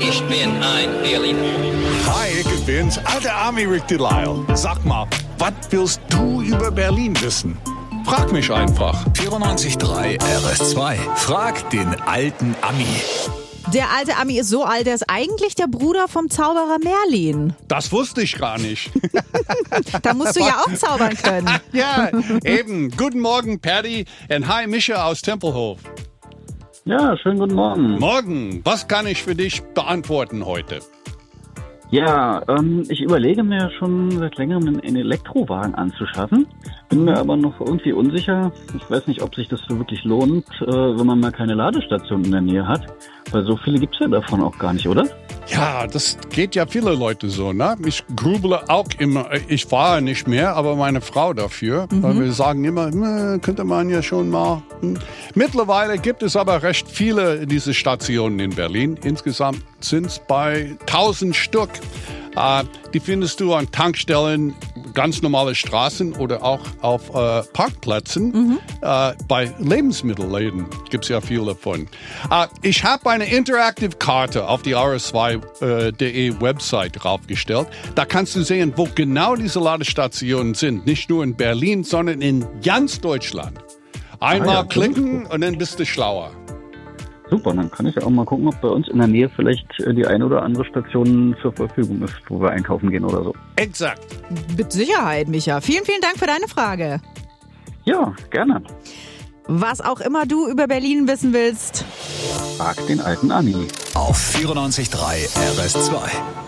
Ich bin ein Berliner. Hi, ich bin's, alter Army Rick Delisle. Sag mal, was willst du über Berlin wissen? Frag mich einfach. 94.3 RS2. Frag den alten Ami. Der alte Ami ist so alt, er ist eigentlich der Bruder vom Zauberer Merlin. Das wusste ich gar nicht. Da musst du ja auch zaubern können. ja, eben. Guten Morgen, Paddy. Und hi, Mischa aus Tempelhof. Ja, schönen guten Morgen. Morgen. Was kann ich für dich beantworten heute? Ja, ähm, ich überlege mir schon seit längerem einen Elektrowagen anzuschaffen. Bin mir aber noch irgendwie unsicher. Ich weiß nicht, ob sich das so wirklich lohnt, äh, wenn man mal keine Ladestation in der Nähe hat. Weil so viele gibt's ja davon auch gar nicht, oder? Ja, das geht ja viele Leute so, ne? Ich grübele auch immer. Ich fahre nicht mehr, aber meine Frau dafür. Weil wir sagen immer, "Hm, könnte man ja schon mal. Hm. Mittlerweile gibt es aber recht viele diese Stationen in Berlin. Insgesamt sind es bei 1000 Stück. Äh, die findest du an Tankstellen, ganz normale Straßen oder auch auf äh, Parkplätzen. Äh, bei Lebensmittelläden gibt es ja viele davon. Äh, ich habe eine Interactive Karte auf die rs2.de Website draufgestellt. Da kannst du sehen, wo genau diese Ladestationen sind. Nicht nur in Berlin, sondern in ganz Deutschland. Einmal Ah ja, klicken und dann bist du schlauer. Super, dann kann ich ja auch mal gucken, ob bei uns in der Nähe vielleicht äh, die eine oder andere Station zur Verfügung ist, wo wir einkaufen gehen oder so. Exakt. Mit Sicherheit, Micha. Vielen, vielen Dank für deine Frage. Ja, gerne. Was auch immer du über Berlin wissen willst, Frag den alten Ami. Auf 94.3 RS2.